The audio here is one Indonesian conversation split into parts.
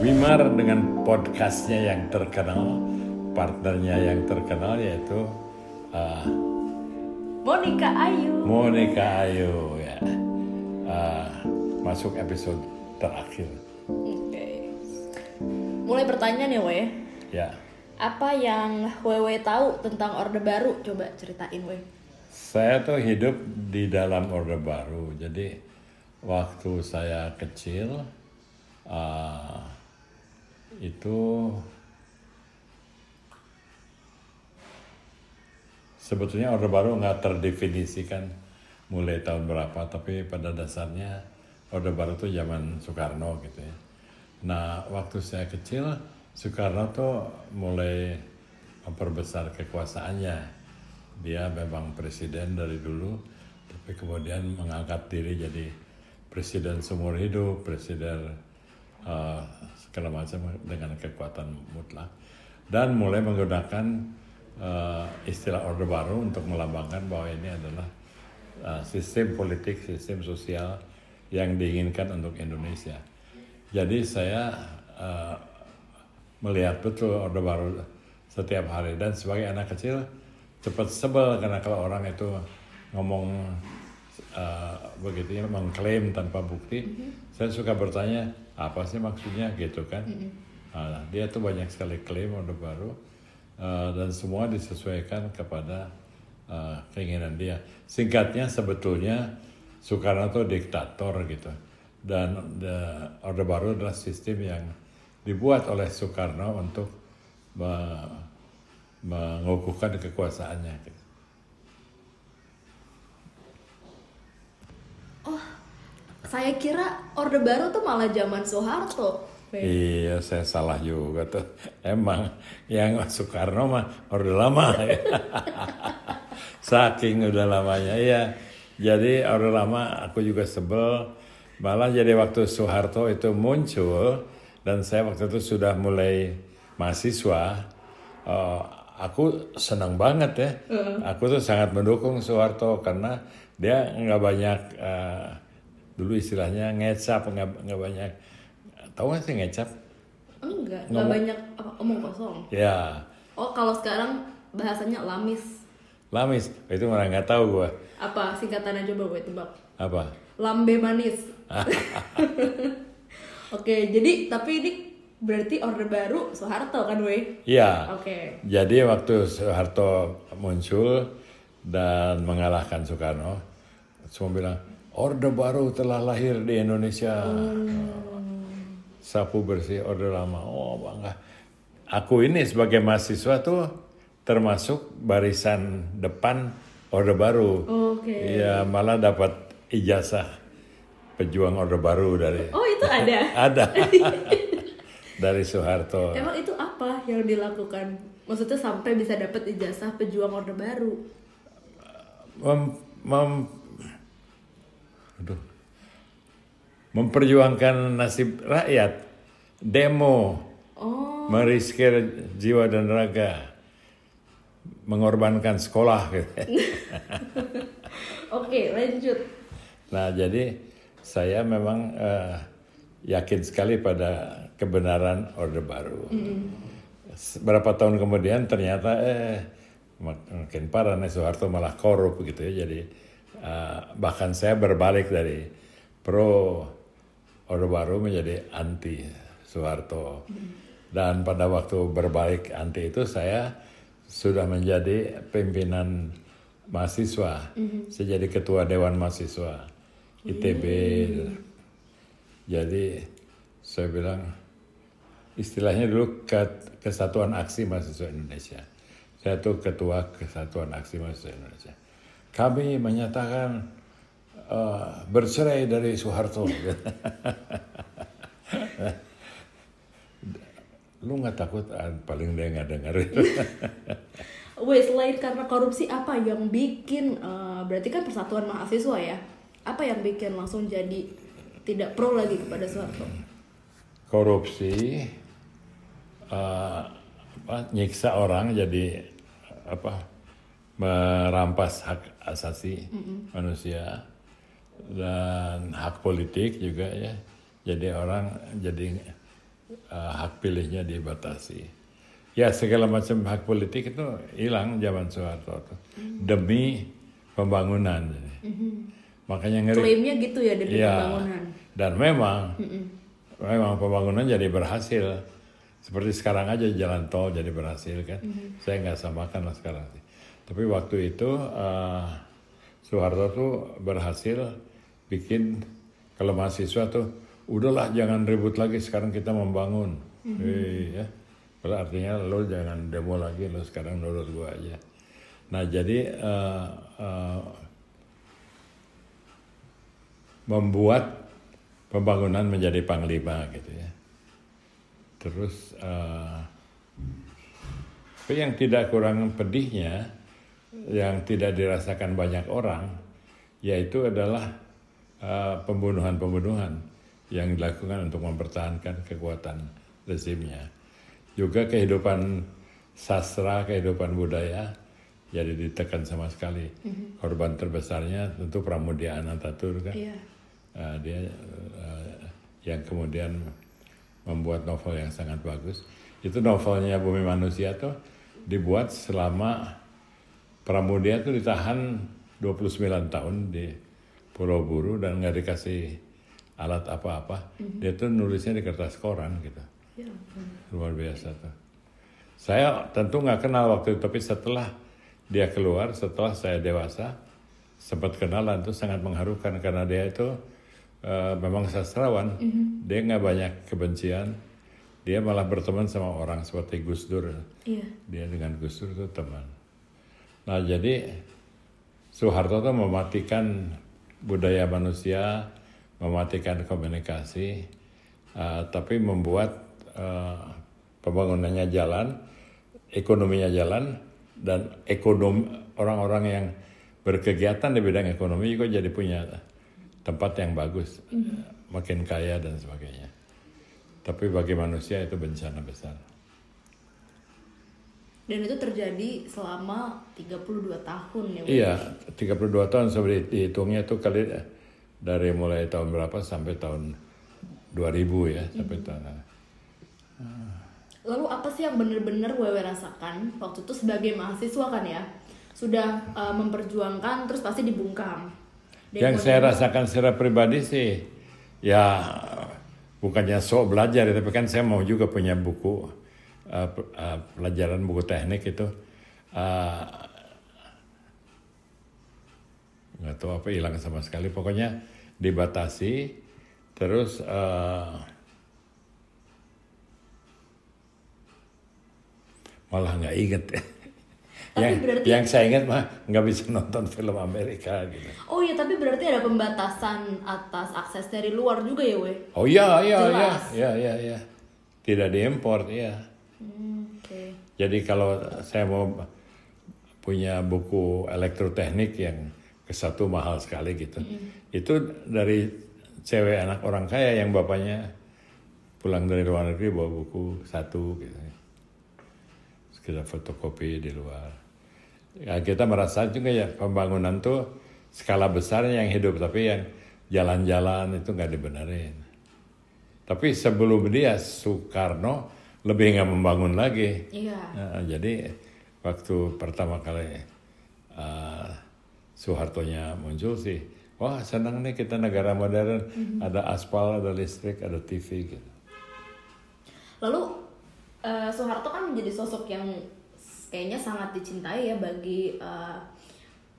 Wimar dengan podcastnya yang terkenal, partnernya yang terkenal yaitu uh, Monica Ayu. Monica Ayu ya. Uh, masuk episode terakhir. Oke. Mulai pertanyaan ya, Wei. Ya. Apa yang Wewe tahu tentang Orde Baru? Coba ceritain, Wei. Saya tuh hidup di dalam Orde Baru. Jadi waktu saya kecil uh, itu sebetulnya Orde Baru nggak terdefinisikan mulai tahun berapa, tapi pada dasarnya Orde Baru itu zaman Soekarno gitu ya. Nah, waktu saya kecil, Soekarno tuh mulai memperbesar kekuasaannya. Dia memang presiden dari dulu, tapi kemudian mengangkat diri jadi presiden seumur hidup, presiden uh, segala macam dengan kekuatan mutlak. Dan mulai menggunakan uh, istilah Orde Baru untuk melambangkan bahwa ini adalah uh, sistem politik, sistem sosial yang diinginkan untuk Indonesia. Jadi saya uh, melihat betul Orde Baru setiap hari dan sebagai anak kecil cepat sebel karena kalau orang itu ngomong uh, begitu ya mengklaim tanpa bukti, mm-hmm. saya suka bertanya apa sih maksudnya gitu kan? Mm-hmm. Nah, dia tuh banyak sekali klaim Orde Baru uh, dan semua disesuaikan kepada uh, keinginan dia. Singkatnya sebetulnya Soekarno itu diktator gitu dan Orde Baru adalah sistem yang dibuat oleh Soekarno untuk me mengukuhkan kekuasaannya. Gitu. Saya kira Orde Baru tuh malah zaman Soeharto. Iya, saya salah juga tuh. Emang yang Soekarno mah Orde Lama ya. Saking udah lamanya, iya. Jadi Orde Lama aku juga sebel. Malah jadi waktu Soeharto itu muncul dan saya waktu itu sudah mulai mahasiswa, uh, aku senang banget ya. Uh. Aku tuh sangat mendukung Soeharto karena dia nggak banyak uh, dulu istilahnya ngecap nggak nggak banyak tahu nggak sih ngecap? Enggak, nggak banyak apa, omong kosong. Ya. Oh kalau sekarang bahasanya lamis. Lamis, itu orang nggak tahu gua. Apa singkatannya coba gue tebak? Apa? Lambe manis. Oke, jadi tapi ini berarti Orde Baru Soeharto kan, Wei? Iya. Oke. Jadi waktu Soeharto muncul dan mengalahkan Soekarno, semua bilang Orde Baru telah lahir di Indonesia. Hmm. Sapu bersih Orde Lama. Oh bangga. Aku ini sebagai mahasiswa tuh termasuk barisan depan Orde Baru. Oke. Okay. Iya, malah dapat ijazah pejuang Orde Baru dari. Oh, itu ada. ada. dari Soeharto. Emang itu apa yang dilakukan? Maksudnya sampai bisa dapat ijazah pejuang Orde Baru? Mem, mem, aduh, memperjuangkan nasib rakyat, demo, oh. meriskir jiwa dan raga, mengorbankan sekolah. Gitu. Oke, lanjut. Nah, jadi saya memang uh, yakin sekali pada kebenaran Orde Baru. Mm. Berapa tahun kemudian ternyata eh makin parah nih Soeharto malah korup gitu ya. Jadi uh, bahkan saya berbalik dari pro Orde Baru menjadi anti Soeharto. Dan pada waktu berbalik anti itu saya sudah menjadi pimpinan mahasiswa. Mm-hmm. Saya jadi ketua dewan mahasiswa ITB. Mm. Jadi saya bilang istilahnya dulu Kesatuan Aksi Mahasiswa Indonesia. Saya tuh ketua Kesatuan Aksi Mahasiswa Indonesia. Kami menyatakan uh, bercerai dari Soeharto. Lu nggak takut? Ah, paling dia nggak dengar. Wait, selain karena korupsi apa yang bikin uh, berarti kan persatuan mahasiswa ya? Apa yang bikin langsung jadi tidak pro lagi kepada Soeharto? Korupsi, uh, apa, nyiksa orang jadi apa merampas hak asasi mm -hmm. manusia dan hak politik juga ya. Jadi orang jadi uh, hak pilihnya dibatasi. Ya segala macam hak politik itu hilang zaman Soeharto itu demi pembangunan. Mm-hmm. Makanya ngeri. Klaimnya gitu ya demi ya, pembangunan. Dan memang, mm-hmm. memang pembangunan jadi berhasil. Seperti sekarang aja jalan tol jadi berhasil kan. Mm-hmm. Saya nggak samakan lah sekarang. Tapi waktu itu uh, Soeharto tuh berhasil bikin kalau mahasiswa tuh udahlah jangan ribut lagi sekarang kita membangun. Mm-hmm. Hei, ya. Kalau artinya lo jangan demo lagi lo sekarang nurut gua aja. Nah jadi uh, uh, membuat pembangunan menjadi panglima gitu ya. Terus uh, tapi yang tidak kurang pedihnya, yang tidak dirasakan banyak orang, yaitu adalah pembunuhan-pembunuhan uh, yang dilakukan untuk mempertahankan kekuatan rezimnya juga kehidupan sastra, kehidupan budaya jadi ditekan sama sekali. Mm-hmm. Korban terbesarnya tentu Pramudia Anantatur kan. Yeah. Uh, dia uh, yang kemudian membuat novel yang sangat bagus. Itu novelnya Bumi Manusia tuh dibuat selama Pramudia tuh ditahan 29 tahun di Pulau Buru dan nggak dikasih alat apa-apa. Mm-hmm. Dia tuh nulisnya di kertas koran gitu. Ya, luar biasa tuh. Saya tentu nggak kenal waktu itu, tapi setelah dia keluar, setelah saya dewasa, sempat kenalan tuh sangat mengharukan karena dia itu uh, memang sastrawan, mm -hmm. dia nggak banyak kebencian, dia malah berteman sama orang seperti Gus Dur, yeah. dia dengan Gus Dur itu teman. Nah jadi Soeharto tuh mematikan budaya manusia, mematikan komunikasi, uh, tapi membuat uh, pembangunannya jalan, ekonominya jalan, dan ekonomi orang-orang yang berkegiatan di bidang ekonomi juga jadi punya tempat yang bagus, mm-hmm. makin kaya dan sebagainya. Tapi bagi manusia itu bencana besar. Dan itu terjadi selama 32 tahun ya? Iya, 32 tahun seperti dihitungnya itu kali dari mulai tahun berapa sampai tahun 2000 ya, sampai tahun Lalu apa sih yang benar-benar Wewe rasakan waktu itu sebagai mahasiswa kan ya? Sudah uh, memperjuangkan terus pasti dibungkam. Yang saya rasakan secara pribadi sih ya bukannya sok belajar ya, tapi kan saya mau juga punya buku uh, uh, pelajaran buku teknik itu uh, nggak tahu apa hilang sama sekali pokoknya dibatasi terus uh, malah nggak inget tapi yang, berarti yang saya ingat mah nggak bisa nonton film Amerika gitu. Oh iya tapi berarti ada pembatasan atas akses dari luar juga ya we? Oh iya iya iya iya iya iya tidak diimpor ya. Hmm, okay. Jadi kalau saya mau punya buku elektroteknik yang ke satu mahal sekali gitu, mm. itu dari cewek anak orang kaya yang bapaknya pulang dari luar negeri bawa buku satu gitu kita fotokopi di luar. Ya, kita merasa juga ya pembangunan tuh skala besar yang hidup, tapi yang jalan-jalan itu nggak dibenerin. Tapi sebelum dia Soekarno lebih nggak membangun lagi. Iya. Nah, jadi waktu pertama kali uh, Soehartonya muncul sih, wah senang nih kita negara modern, mm -hmm. ada aspal, ada listrik, ada TV gitu. Lalu uh, Soeharto kan menjadi sosok yang kayaknya sangat dicintai ya bagi eh,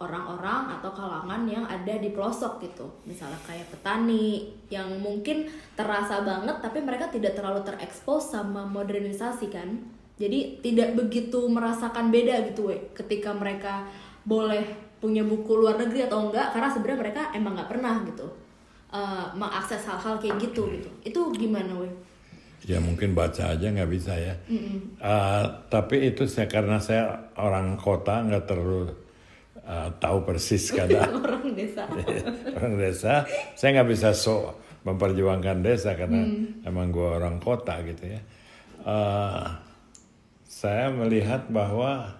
orang-orang atau kalangan yang ada di pelosok gitu misalnya kayak petani yang mungkin terasa banget tapi mereka tidak terlalu terekspos sama modernisasi kan jadi tidak begitu merasakan beda gitu we ketika mereka boleh punya buku luar negeri atau enggak karena sebenarnya mereka emang nggak pernah gitu uh, mengakses hal-hal kayak gitu gitu itu gimana we ya mungkin baca aja nggak bisa ya. Mm -mm. Uh, tapi itu saya karena saya orang kota nggak terlalu uh, tahu persis kadang orang desa. orang desa, saya nggak bisa sok memperjuangkan desa karena mm. emang gue orang kota gitu ya. Uh, saya melihat bahwa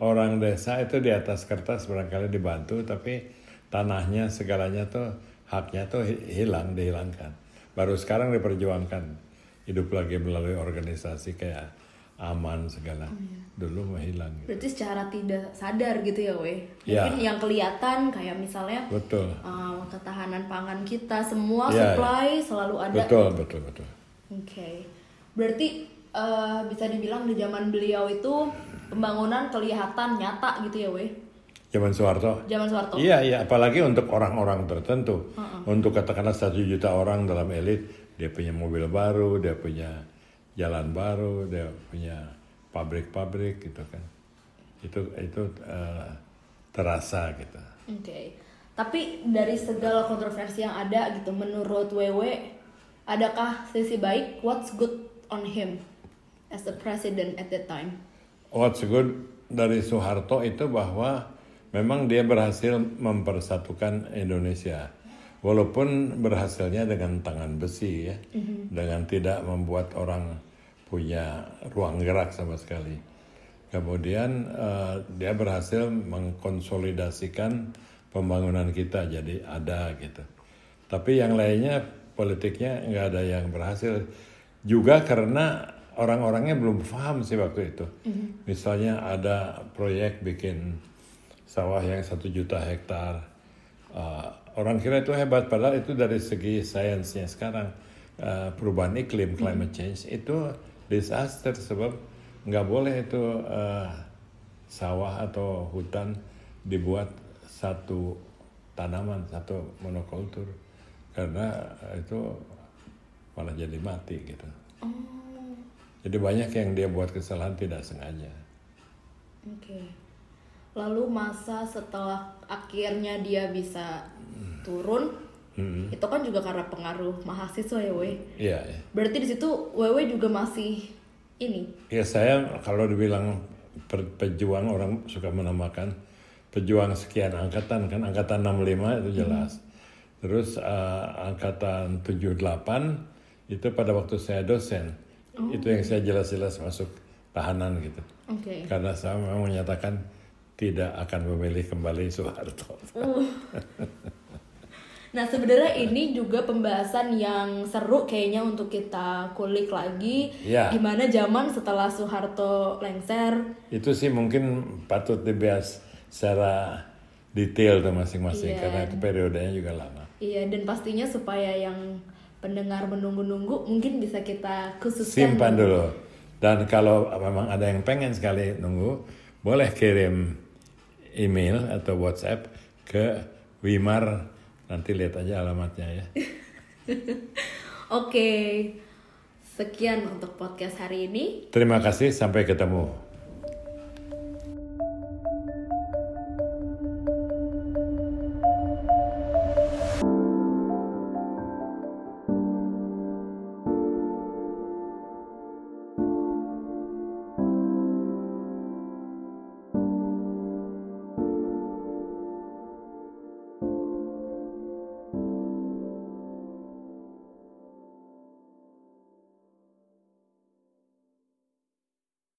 orang desa itu di atas kertas barangkali dibantu, tapi tanahnya segalanya tuh haknya tuh hilang dihilangkan. Baru sekarang diperjuangkan hidup lagi melalui organisasi kayak aman segala. Oh, iya. Dulu mah hilang. Gitu. Berarti secara tidak sadar gitu ya, weh. Ya. Mungkin yang kelihatan kayak misalnya Betul. uh, ketahanan pangan kita semua Ya, supply selalu ada. Betul, betul, betul. Oke. Berarti uh, bisa dibilang di zaman beliau itu pembangunan kelihatan nyata gitu ya, weh. Zaman Soeharto. Zaman Soeharto. Iya, iya. Apalagi untuk orang-orang tertentu. Untuk katakanlah satu juta orang dalam elit, dia punya mobil baru, dia punya jalan baru, dia punya pabrik-pabrik gitu kan. Itu itu eh, terasa gitu. Oke. Tapi dari segala kontroversi yang ada gitu, menurut WW, adakah sisi baik? What's good on him as a president at that time? What's good dari Soeharto itu bahwa memang dia berhasil mempersatukan Indonesia. Walaupun berhasilnya dengan tangan besi ya, dengan tidak membuat orang punya ruang gerak sama sekali. Kemudian eh, dia berhasil mengkonsolidasikan pembangunan kita jadi ada gitu. Tapi yang lainnya politiknya nggak ada yang berhasil. Juga karena orang-orangnya belum paham sih waktu itu. Misalnya ada proyek bikin sawah yang satu juta hektar. Uh, orang kira itu hebat, padahal itu dari segi sainsnya sekarang uh, perubahan iklim, climate change itu disaster sebab nggak boleh itu uh, sawah atau hutan dibuat satu tanaman, satu monokultur karena itu malah jadi mati gitu. Jadi banyak yang dia buat kesalahan tidak sengaja. Oke. Lalu masa setelah akhirnya dia bisa turun, itu kan juga karena pengaruh mahasiswa ya, Wei. Iya. ya. Berarti di situ WW juga masih ini. Ya saya kalau dibilang per- pejuang orang suka menamakan pejuang sekian angkatan kan angkatan 65 itu jelas. Terus eh, angkatan 78 itu pada waktu saya dosen. Itu yang saya jelas-jelas masuk tahanan gitu. Oke. Karena saya memang menyatakan tidak akan memilih kembali Soeharto. Nah sebenarnya ini juga pembahasan yang seru kayaknya untuk kita kulik lagi. Iya. Gimana zaman setelah Soeharto lengser. Itu sih mungkin patut dibahas secara detail tuh masing-masing Iya. karena itu periodenya juga lama. Iya dan pastinya supaya yang pendengar menunggu-nunggu mungkin bisa kita khususkan. Simpan dulu. Dan kalau memang ada yang pengen sekali nunggu, boleh kirim email atau WhatsApp ke Wimar. Nanti lihat aja alamatnya ya. Oke. Sekian untuk podcast hari ini. Terima kasih, sampai ketemu.